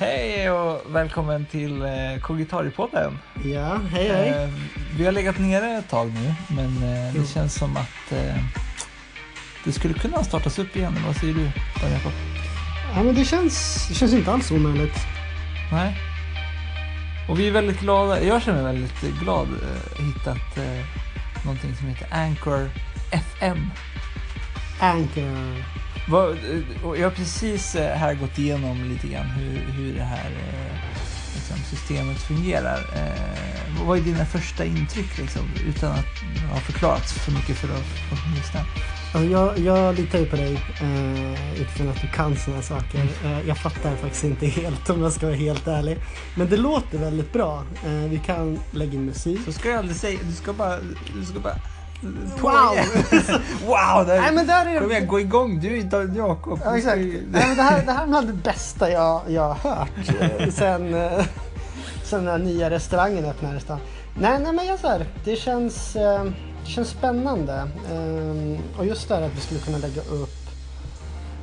Hej och välkommen till eh, Kogitaripodden. Ja, hej hej. Eh, vi har legat nere ett tag nu, men eh, Jo. det känns som att det skulle kunna startas upp igen. Vad säger du, Jakob? Ja, men det känns, det känns inte alls omöjligt. Nej? Och vi är väldigt glada, jag känner mig väldigt glad hittat eh, någonting som heter Anchor FM. Anchor. Eh, jag har precis eh, här gått igenom lite grann hur, hur det här eh, liksom, systemet fungerar. Vad är dina första intryck liksom, utan att ha förklarat för mycket för lyssnar? Alltså, jag, jag litar ju på dig eh, utifrån att du kan sådana saker. Eh, jag fattar faktiskt inte helt om jag ska vara helt ärlig. Men det låter väldigt bra. Eh, vi kan lägga in musik. Så ska jag aldrig säga, du ska bara, du ska bara Wow! wow! Där, Nej men där är Kom igen, gå igång, du Jakob. Ja, exakt. Nej, men det, här, det här är bland det bästa jag, jag har hört eh, sen, eh, sen den nya restaurangen öppnade i stan. Nej, nej men jag så här, det känns, eh, det känns spännande. Eh, och just det här att vi skulle kunna lägga upp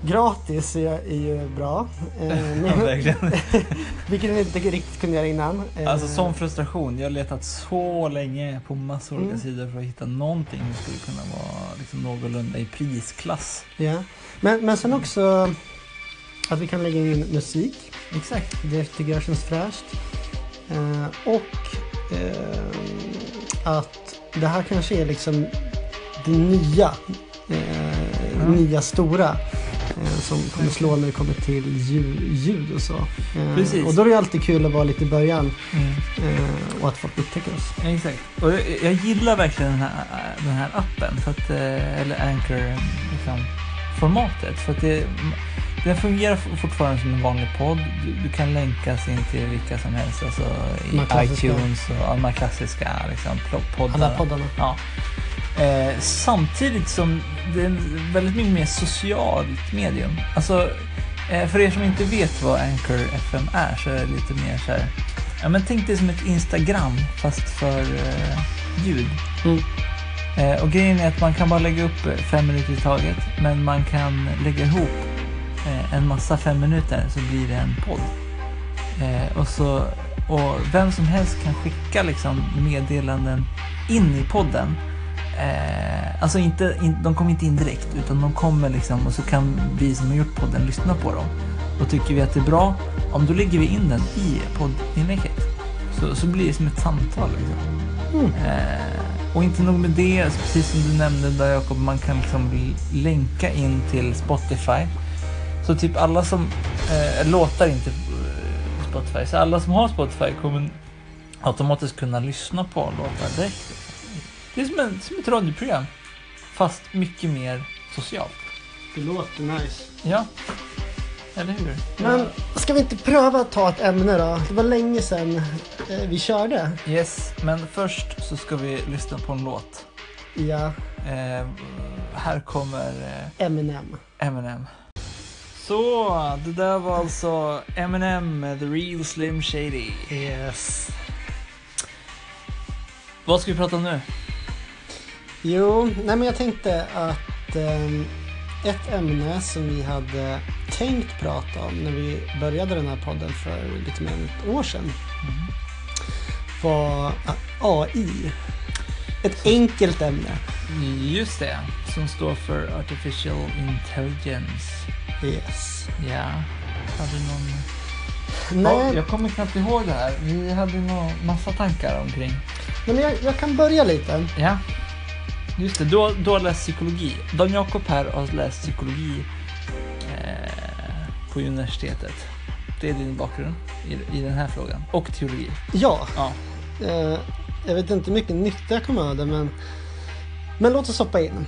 gratis är, är ju bra. Eh, Ja, vilket vi inte riktigt kunde göra innan. Eh, Alltså sån frustration. Jag har letat så länge på massor olika Mm. sidor för att hitta någonting som skulle kunna vara liksom någorlunda i prisklass. Ja. Men, men sen också att vi kan lägga in musik. Exakt. Det tycker jag känns fräscht. Eh, och eh, att det här kanske är liksom det nya. Eh, Ja. Nya stora. Eh, som kommer slå när det kommer till ljud, ljud och så. Eh, Precis. Och då är det alltid kul att vara lite i början. Mm. Eh, och att folk upptäcker oss. Exakt. Och jag, jag gillar verkligen den här, den här appen, för att, eller Anchor, liksom, formatet. För att det, den fungerar fortfarande som en vanlig podd. Du, du kan länkas in till vilka som helst, alltså i iTunes och de här klassiska liksom, poddarna. Alla poddarna. Ja. Eh, samtidigt som det är väldigt mycket mer socialt medium. Alltså, eh, för er som inte vet vad Anchor FM är så är det lite mer så här. Ja, men tänk dig som ett Instagram fast för eh, ljud. Mm. Eh, och grejen är att man kan bara lägga upp fem minuter i taget, men man kan lägga ihop eh, en massa fem minuter så blir det en podd. Och, så, och vem som helst kan skicka liksom meddelanden in i podden. Eh, alltså inte, in, de kommer inte in direkt utan de kommer liksom och så kan vi som har gjort podden lyssna på dem. Och tycker vi att det är bra, om då lägger vi in den i poddinlägget. Så, så blir det som ett samtal. Liksom. Mm. Eh, och inte nog med det, alltså precis som du nämnde där Jakob, man kan liksom länka in till Spotify. Så typ alla som eh, låtar inte eh, Spotify, så alla som har Spotify kommer automatiskt kunna lyssna på låtar direkt. Det är som, en, som ett radioprogram, fast mycket mer socialt. Det låter nice. Ja, eller hur? Men ska vi inte pröva att ta ett ämne då? Det var länge sedan eh, vi körde. Yes, men först så ska vi lyssna på en låt. Ja, Eh, här kommer eh, Eminem. Eminem. Så, det där var alltså Eminem med The Real Slim Shady. Yes. Vad ska vi prata om nu? Jo, nej men jag tänkte att ehm, ett ämne som vi hade tänkt prata om när vi började den här podden för lite mer än ett år sedan var AI. Ett enkelt ämne. Just det, som står för Artificial Intelligence. Yes. Ja, hade någon... Nej, Ja, jag kommer knappt ihåg det här. Vi hade nog massa tankar omkring. men jag, jag kan börja lite. Ja, just det. Du har, du har läst psykologi. Dan Jakob här har läst psykologi eh, på universitetet. Det är din bakgrund i, i den här frågan. Och teologi. Ja, Ja. eh, jag vet inte hur mycket nytta jag kommer av det men, men låt oss hoppa in.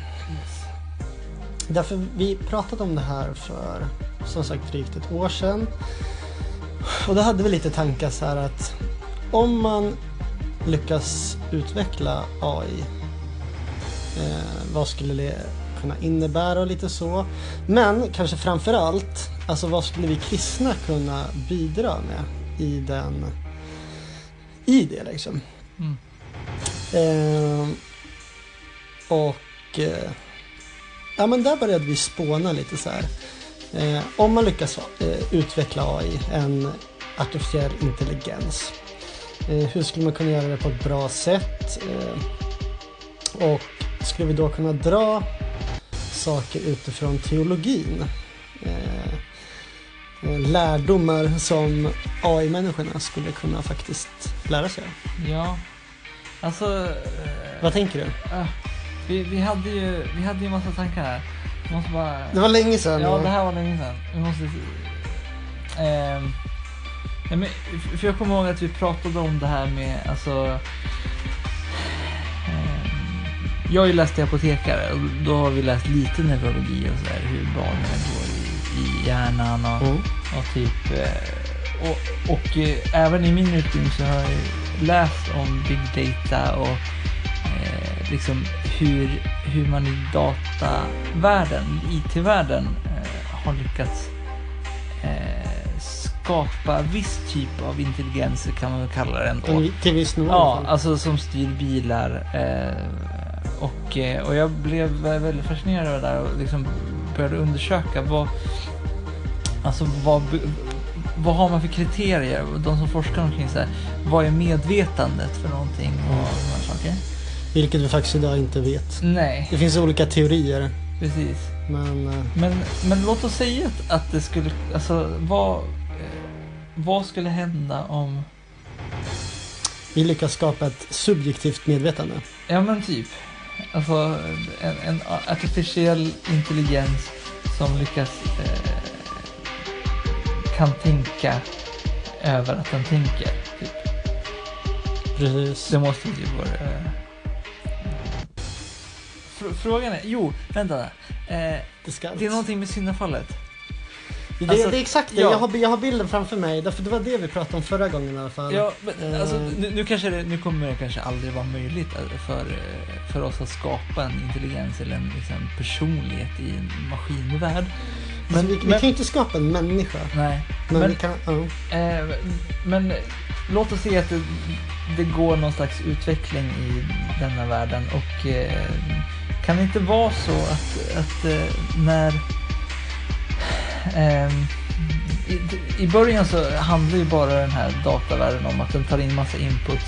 Därför vi pratat om det här för som sagt drygt ett år sedan. Och då hade vi lite tankar så här att om man lyckas utveckla AI, eh, vad skulle det kunna innebära och lite så. Men kanske framför allt, alltså vad skulle vi kristna kunna bidra med i den i det liksom. Mm. Eh, och eh, ja men där började vi spåna lite så här. Eh, om man lyckas eh, utveckla AI, en artificiell intelligens. Eh, hur skulle man kunna göra det på ett bra sätt? Eh, och skulle vi då kunna dra saker utifrån teologin? Eh, eh, lärdomar som AI-människorna skulle kunna faktiskt lära sig. Ja. Alltså... eh, Vad tänker du? vi, vi hade ju vi hade ju massa tankar här. Vi måste bara... Det var länge sedan. Ja, det här var länge sedan. Vi måste... Men, för jag kommer ihåg att vi pratade om det här med, alltså... jag har ju läst till apotekare och då har vi läst lite neurologi och sådär, hur barnen går i, i hjärnan och, Mm. och typ... eh, Och, och eh, även i min utbildning så har jag läst om big data och eh, liksom hur, hur man i datavärlden, IT-världen, eh, har lyckats eh, skapa viss typ av intelligens, kan man väl kalla det ändå. Till viss nivå. Ja, alltså som styr bilar. Och, eh, och jag blev väldigt fascinerad över det där och liksom började undersöka vad, alltså vad, vad har man för kriterier? De som forskar omkring så här, vad är medvetandet för någonting och Mm. saker. Vilket vi faktiskt idag inte vet. Nej, Det finns olika teorier, precis. men eh, Men, men låt oss säga att, att det skulle, alltså vad, eh, vad skulle hända om, vi lyckas skapa ett subjektivt medvetande. ja men typ, alltså en, en artificiell intelligens som lyckas, eh, kan tänka över att den tänker. Typ. Precis. Det måste ju vara... Eh, fr- frågan är, jo, vänta. Eh, Det, det är någonting med syndafallet. Det, alltså, det är exakt det. ja. Jag, har, jag har bilden framför mig. Därför det var det vi pratade om förra gången i alla fall. Ja, men, Eh. alltså, nu, nu, kanske det, nu kommer det kanske aldrig vara möjligt eh, för, eh, för oss att skapa en intelligens eller en liksom, personlighet i en maskinvärld. men, vi, vi men- kan ju inte skapa en människa. Nej, Men, Men- vi kan... Ja. eh, men låt oss se att det, det går någon slags utveckling i denna världen och eh, kan det inte vara så att, att eh, när ehm, i, I början så handlar ju bara den här datavärlden om att den tar in massa input,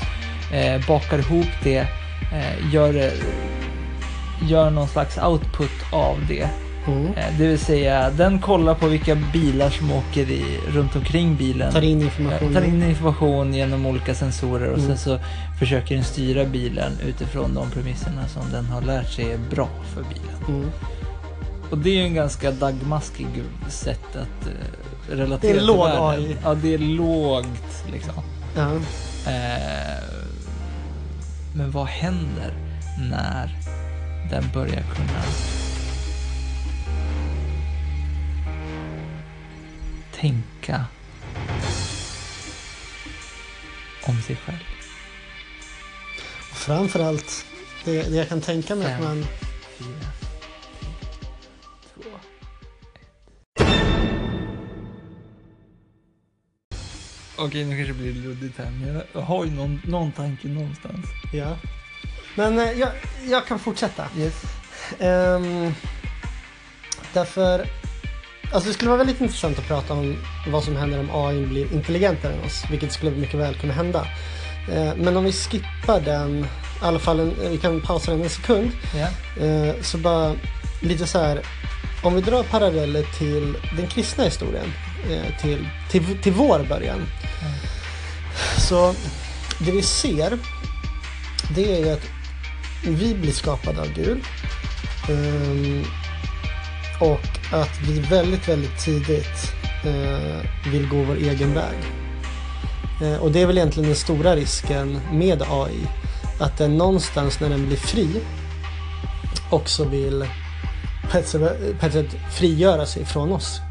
eh, bakar ihop det, eh, gör, gör någon slags output av det. Mm. Eh, det vill säga, den kollar på vilka bilar som åker i, runt omkring bilen. Tar in information. Tar in information genom olika sensorer och Mm. sen så försöker den styra bilen utifrån de premisserna som den har lärt sig är bra för bilen. Mm. Och det är ju en ganska dagmaskig sätt att eh, relatera Det är till låg världen. AI. Ja, det är lågt liksom. Ja. Eh, men vad händer när den börjar kunna tänka om sig själv? Och framförallt, det, det jag kan tänka mig att man... Fyra, Okej, nu kanske det blir luddigt här, men jag har ju någon, någon tanke någonstans. Ja. Men eh, jag, jag kan fortsätta. Yes. Ehm, därför... Alltså det skulle vara väldigt intressant att prata om vad som händer om AI blir intelligentare än oss, vilket skulle mycket väl kunna hända. Eh, men om vi skippar den, i alla fall en, vi kan pausa den en sekund, eh, så bara lite så här. Om vi drar paralleller till den kristna historien, eh, till, till, till vår början. Alltså, det vi ser, det är ju att vi blir skapade av Gud. Um, och att vi väldigt, väldigt tidigt uh, vill gå vår egen väg. Uh, och det är väl egentligen den stora risken med AI. Att den någonstans när den blir fri också vill på ett sätt, på ett sätt frigöra sig från oss.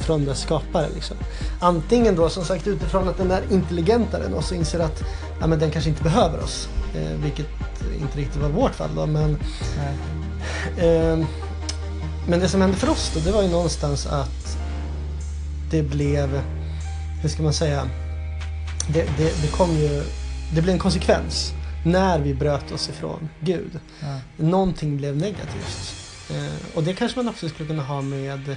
Från dess skapare liksom. Antingen då som sagt utifrån att den är intelligentare än oss och inser att ja, men den kanske inte behöver oss. Eh, vilket inte riktigt var vårt fall då men. Ehm, Men det som hände för oss då, det var ju någonstans att det blev, hur ska man säga, det, det, det kom ju, det blev en konsekvens när vi bröt oss ifrån Gud. Ja. Någonting blev negativt. Eh, och det kanske man också skulle kunna ha med eh,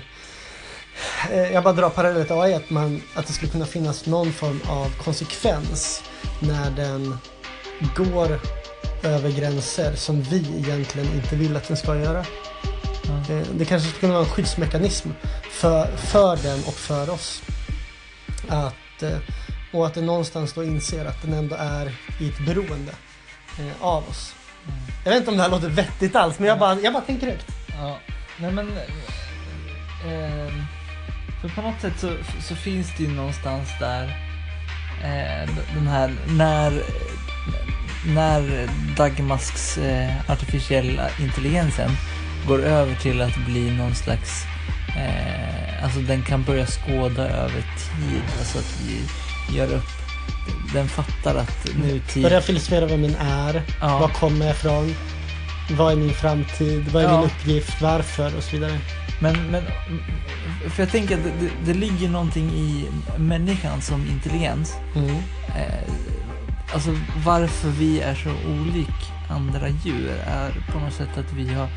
jag bara drar parallellet till AI, att, man, att det skulle kunna finnas någon form av konsekvens när den går över gränser som vi egentligen inte vill att den ska göra. Eh, Det kanske skulle kunna vara en skyddsmekanism för, för den och för oss. Att, eh, och att den någonstans då inser att den ändå är i ett beroende eh, av oss. Mm. Jag vet inte om det här låter vettigt alls, men jag bara, jag bara tänker högt. Ja, nej men... Eh, för på något sätt så, så finns det ju någonstans där eh, den här när när Dagmasks eh, artificiella intelligensen går över till att bli någon slags eh, alltså den kan börja skåda över tid, alltså att vi gör upp den fattar att nutid... Börja filosofera vem min är, Ja. var kommer jag ifrån, vad är min framtid, vad är Ja. min uppgift, varför och så vidare. Men, men för jag tänker att det, det, det ligger någonting i människan som intelligens. Mm. Eh, alltså varför vi är så olik andra djur är på något sätt att vi har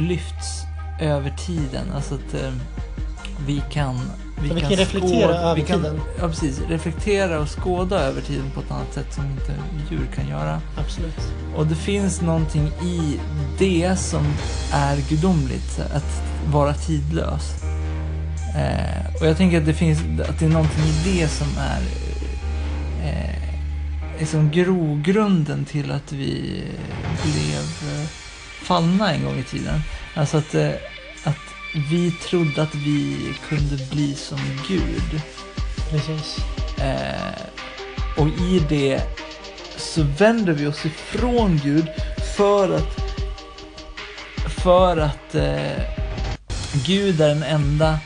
lyfts över tiden. Alltså att eh, vi kan... Så vi kan reflektera över vi kan, tiden. Ja, precis. Reflektera och skåda över tiden på ett annat sätt som inte djur kan göra. Absolut. Och det finns någonting i det som är gudomligt, att vara tidlös. Eh, och jag tänker att det finns, att det är någonting i det som är eh, liksom grogrunden till att vi blev fallna en gång i tiden. Alltså att, eh, att vi trodde att vi kunde bli som Gud. Precis. Eh, och i det så vänder vi oss ifrån Gud för att för att eh, Gud är den enda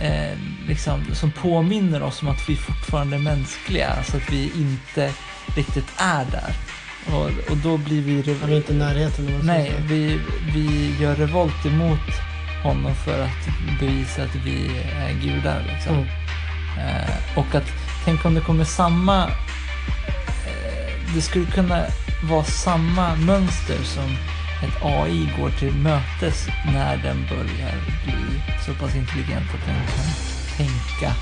eh, liksom, som påminner oss om att vi fortfarande är mänskliga, alltså att vi inte riktigt är där. Och, och då blir vi... Han är inte i närheten. Nej, så. vi, vi gör revolt emot honom för att bevisa att vi är gudar. Liksom. Mm. Eh, och att tänk om det kommer samma... Eh, det skulle kunna vara samma mönster som ett AI går till mötes när den börjar bli så pass intelligent att den kan tänka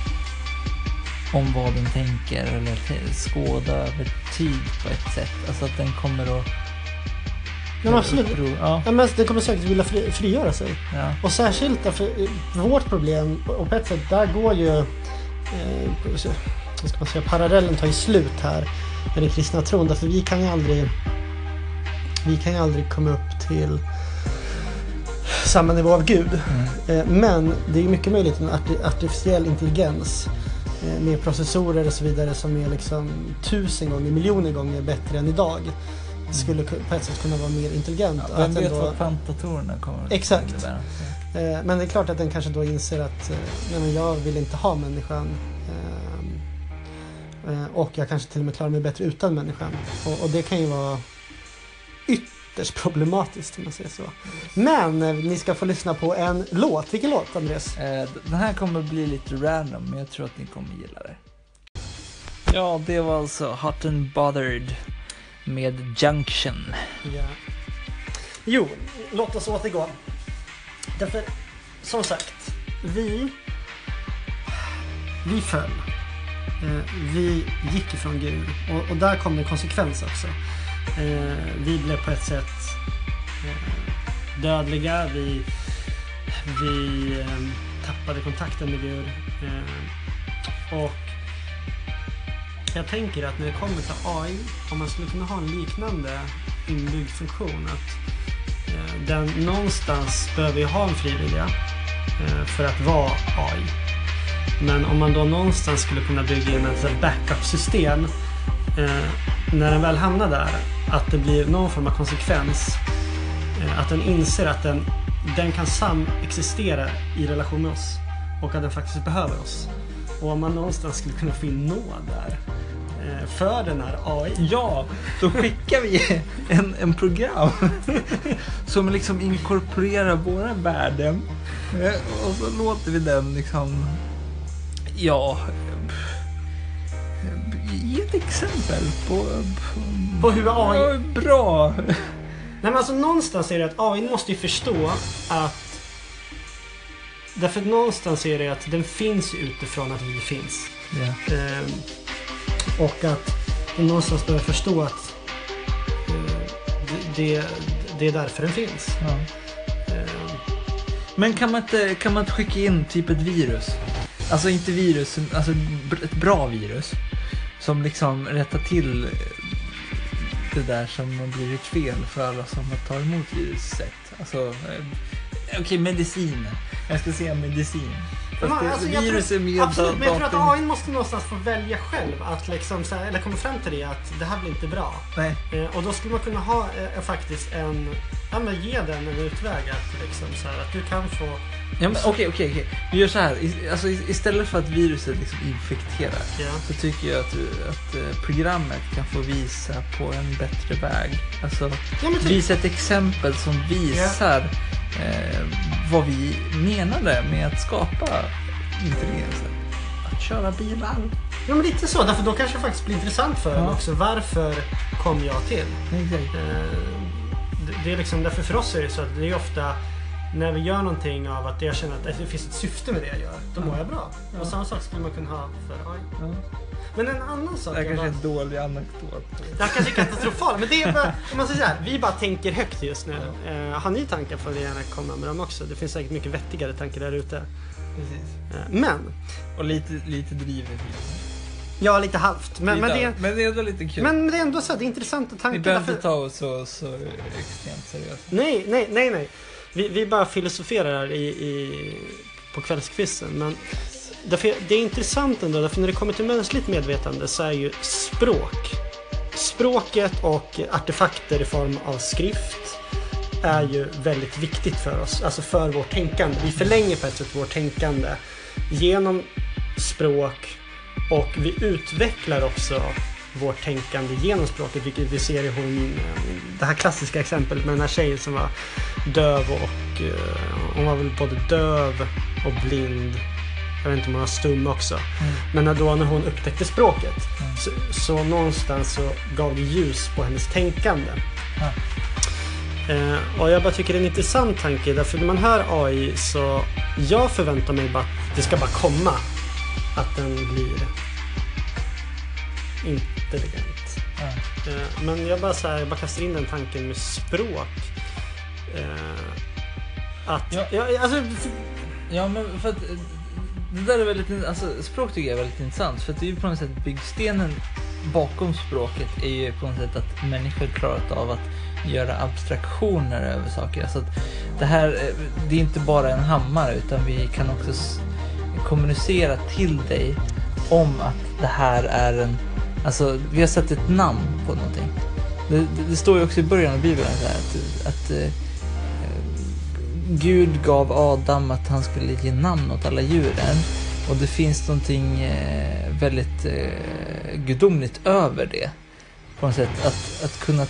om vad den tänker eller skåda över tid på ett sätt. Alltså att den kommer att... Ja, men absolut. uppror- Ja, Ja, men det kommer säkert vilja fri, frigöra sig. ja. Och särskilt därför vårt problem, och på ett sätt där går ju, eh, vad ska man säga, parallellen tar ju slut här med den kristna tron. Därför vi kan ju aldrig, vi kan ju aldrig komma upp till samma nivå av Gud. Mm. Eh, Men det är mycket möjligt en arti- artificiell intelligens eh, med processorer och så vidare som är liksom tusen gånger, miljoner gånger bättre än idag. Skulle ku- på ett sätt kunna vara mer intelligent. Ja, vem vet vad kvantdatorerna kommer att Exakt. innebära. Eh, Men det är klart att den kanske då inser att eh, nej, men jag vill inte ha människan. Ehm, eh, Och jag kanske till och med klarar mig bättre utan människan. Och, och det kan ju vara ytterst problematiskt om man säger så. Men ni ska få lyssna på en låt. Vilken låt Andreas? Den här kommer bli lite random, men jag tror att ni kommer gilla det. Ja, det var alltså Hot and Bothered med Junction. Ja. Jo, låt oss återgå. Därför, som sagt, vi, vi föll. Eh, vi gick ifrån Gud och, och där kom det konsekvens också. Eh, vi blev på ett sätt eh, dödliga. Vi, vi eh, tappade kontakten med Gud. Eh, och jag tänker att när det kommer till AI, om man skulle kunna ha en liknande inbyggd funktion. Att eh, den någonstans behöver ju ha en frivilliga eh, för att vara AI. Men om man då någonstans skulle kunna bygga in ett backup-system eh, när den väl hamnar där, att det blir någon form av konsekvens. Eh, att den inser att den, den kan samexistera i relation med oss och att den faktiskt behöver oss. Och om man någonstans skulle kunna få in nåd där eh, för den här AI. Ja, då skickar vi en, en program som liksom inkorporerar våra värden Eh, och så låter vi den liksom, ja, eh, ge ett exempel på, På hur AI bra. Nej men alltså någonstans är det att AI måste ju förstå att därför att någonstans är det att den finns utifrån att vi finns. Ja. Ehm, och att den någonstans behöver förstå att eh, det, det, är därför den finns. Ja. Ehm, Men kan man, inte, kan man inte skicka in typ ett virus? Alltså inte virus, alltså ett bra virus. Som liksom rättar till det där som har blivit fel för alla som tagit emot viruset. Alltså, eh, okej medicin. Jag ska säga medicin. Fast det, alltså, jag virus tror- är mer Absolut, men jag tror att AI måste någonstans få välja själv. Att liksom, så här, eller komma fram till det att det här blir inte bra. Nej. Eh, och då skulle man kunna ha eh, faktiskt en, ja men ge den en utväg att liksom så här, att du kan få, Ja, men Okej, okej, okej. Vi gör så här. I- Alltså, istället för att viruset liksom infekterar ja. så tycker jag att, att eh, programmet kan få visa på en bättre väg. Alltså, Ja typ, visa ett exempel som visar eh, vad vi menade med att skapa intelligensen. Att köra bilar. ja men lite så, därför då kanske det faktiskt blir intressant för Ja. också. Varför kom jag till? Exakt. Eh, det- det är liksom, därför för oss är det så att det är ofta när vi gör någonting av att jag känner att det finns ett syfte med det jag gör, då mår jag bra. Ja. Och samma sak skulle man kunna ha för AI. Ja. Men en annan sak Det här kanske är en dålig anekdot. Det här kanske är katastrofalt, men det är bara, om man säger så här, vi bara tänker högt just nu. Eh, har ni tankar får ni gärna komma med dem också. Det finns säkert mycket vettigare tankar där ute. Precis. Eh, men, Och lite, lite drivet. ja lite halvt. Men, men, det, men det är ändå lite kul. men det är ändå så det är intressanta vi tankar. behöver därför- inte ta oss så, så extremt seriöst. Nej, nej, nej, nej. Vi, vi bara filosoferar här i, i, på kvällskvisten. Men därför, det är intressant ändå, därför när det kommer till mänskligt medvetande så är ju språk. Språket och artefakter i form av skrift är ju väldigt viktigt för oss, alltså för vårt tänkande. Vi förlänger på ett sätt vårt tänkande genom språk och vi utvecklar också vårt tänkande genom språket, vilket vi ser i hon, eh, det här klassiska exemplet med den här tjejen som var döv och eh, hon var väl både döv och blind. Jag vet inte om hon var stum också. Mm. Men när, då, när hon upptäckte språket Mm. så, så någonstans så gav det ljus på hennes tänkande. Ja. Eh, och jag bara tycker det är en intressant tanke därför när man hör AI så jag förväntar mig bara att det ska bara komma att den blir intelligent. Eh, men jag bara, så här, jag bara kastar in den tanken med språk. Eh, att, Ja. ja. alltså, Ja, men för att eh, det där är väldigt, alltså språk tycker jag är väldigt intressant för att det är ju på något sätt byggstenen bakom språket är ju på något sätt att människor klarat av att göra abstraktioner över saker. Alltså att det här, eh, det är inte bara en hammare utan vi kan också kommunicera till dig om att det här är en, alltså vi har satt ett namn på någonting. Det, det, det står ju också i början av Bibeln så här att, att eh, Gud gav Adam att han skulle ge namn åt alla djuren. Och det finns någonting eh, väldigt eh, gudomligt över det. På något sätt att, att kunna,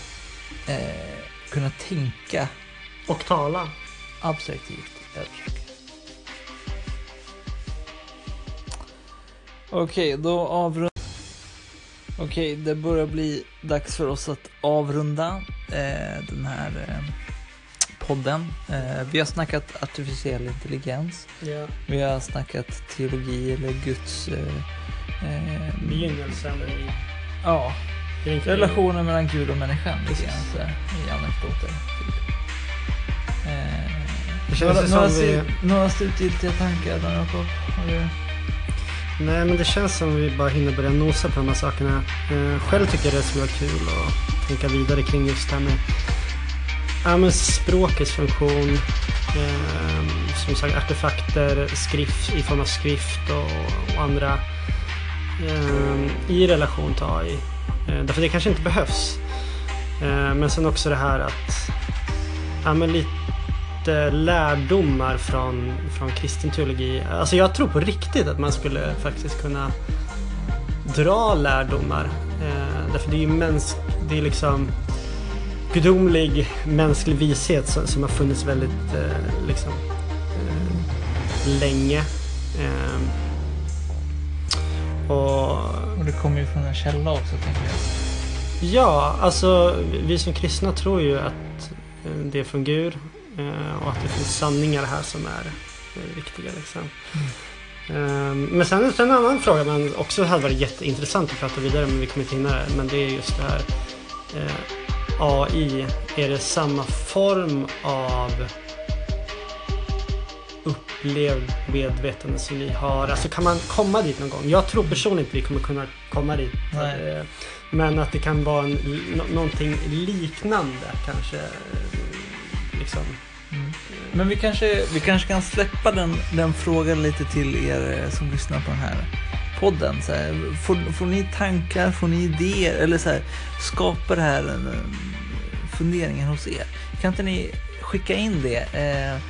eh, kunna tänka och tala. abstraktivt. Okej, då avrundar Okej, det börjar bli dags för oss att avrunda eh, den här eh, podden. Eh, vi har snackat artificiell intelligens. Ja. Vi har snackat teologi eller Guds... Eh, eh, Begynnelsen i Ja, relationen mellan Gud och människan Precis. sådär, i anekdoter. Typ. Eh, några, vi- några slutgiltiga tankar då Jakob? Nej, men det känns som vi bara hinner börja nosa på de här sakerna. Eh, själv tycker jag det skulle vara kul att tänka vidare kring just det här med ja, men språkets funktion. Eh, som sagt artefakter, skrift i form av skrift och, och andra eh, i relation till AI. Eh, därför det kanske inte behövs. Eh, men sen också det här att ja, men lite lärdomar från, från kristen teologi. Alltså jag tror på riktigt att man skulle faktiskt kunna dra lärdomar. Eh, därför det är ju mänsk, det är liksom gudomlig mänsklig vishet som, som har funnits väldigt eh, liksom, eh, länge. Eh, och Och det kommer ju från en källa också tänker jag. Ja, alltså vi som kristna tror ju att eh, det är från Gud eh, och att det finns sanningar här som är det viktiga liksom. Ehm, men sen, sen en annan fråga men också hade varit jätteintressant att prata vidare men vi kommer inte hinna det. Men det är just det här eh, AI. Är det samma form av upplevd medvetande som ni har? Alltså kan man komma dit någon gång? Jag tror personligen inte vi kommer kunna komma dit. Nej. Eh, Men att det kan vara en, nå- någonting liknande kanske. eh, Liksom. Mm. Men vi kanske, vi kanske kan släppa den, den frågan lite till er eh, som lyssnar på den här podden. Så här, får, får ni tankar, får ni idéer eller så här, skapar det här en funderingen hos er? Kan inte ni skicka in det? Eh,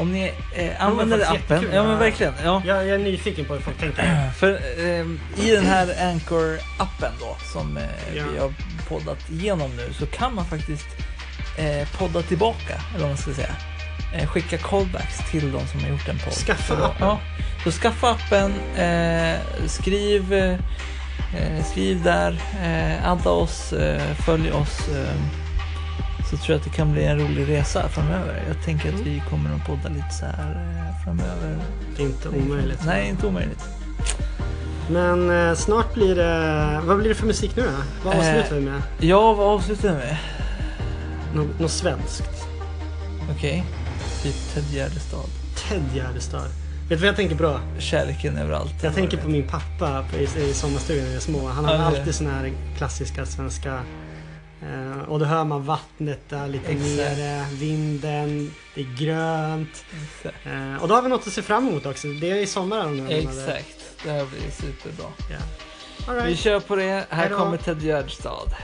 om ni eh, använder faktiskt appen. jättekul. Ja men verkligen. Ja. Jag, jag är nyfiken på hur folk tänker. För eh, i den här Anchor-appen då som eh, Ja. vi har poddat igenom nu så kan man faktiskt eh, podda tillbaka, eller vad man ska säga. Eh, skicka callbacks till de som har gjort en podd. Skaffa Så appen. Ja, så skaffa appen, eh, skriv, eh, skriv där, eh, adda oss, eh, följ oss. Eh, så tror jag att det kan bli en rolig resa framöver. Jag tänker att Mm. vi kommer att podda lite så här eh, framöver. Inte omöjligt. Nej, inte omöjligt. Men eh, snart blir det... Vad blir det för musik nu då? Vad Eh, avslutar vi med? Ja, vad avslutar vi med? Nå- Något svenskt? Okej. Typ Ted Gärdestad. Ted Gärdestad. Vet du vad jag tänker på? Kärleken överallt. Jag tänker på min pappa i, i sommarstugan när vi är små. Han har Ja, alltid såna här klassiska svenska... Eh, och då hör man vattnet där lite Exakt. nere, vinden, det är grönt. Eh, och då har vi något att se fram emot också. Det är i sommar om några. Exakt. Det här blir superbra. Ja. All Vi right. kör på det. Här Hej då. kommer Ted Gärdestad.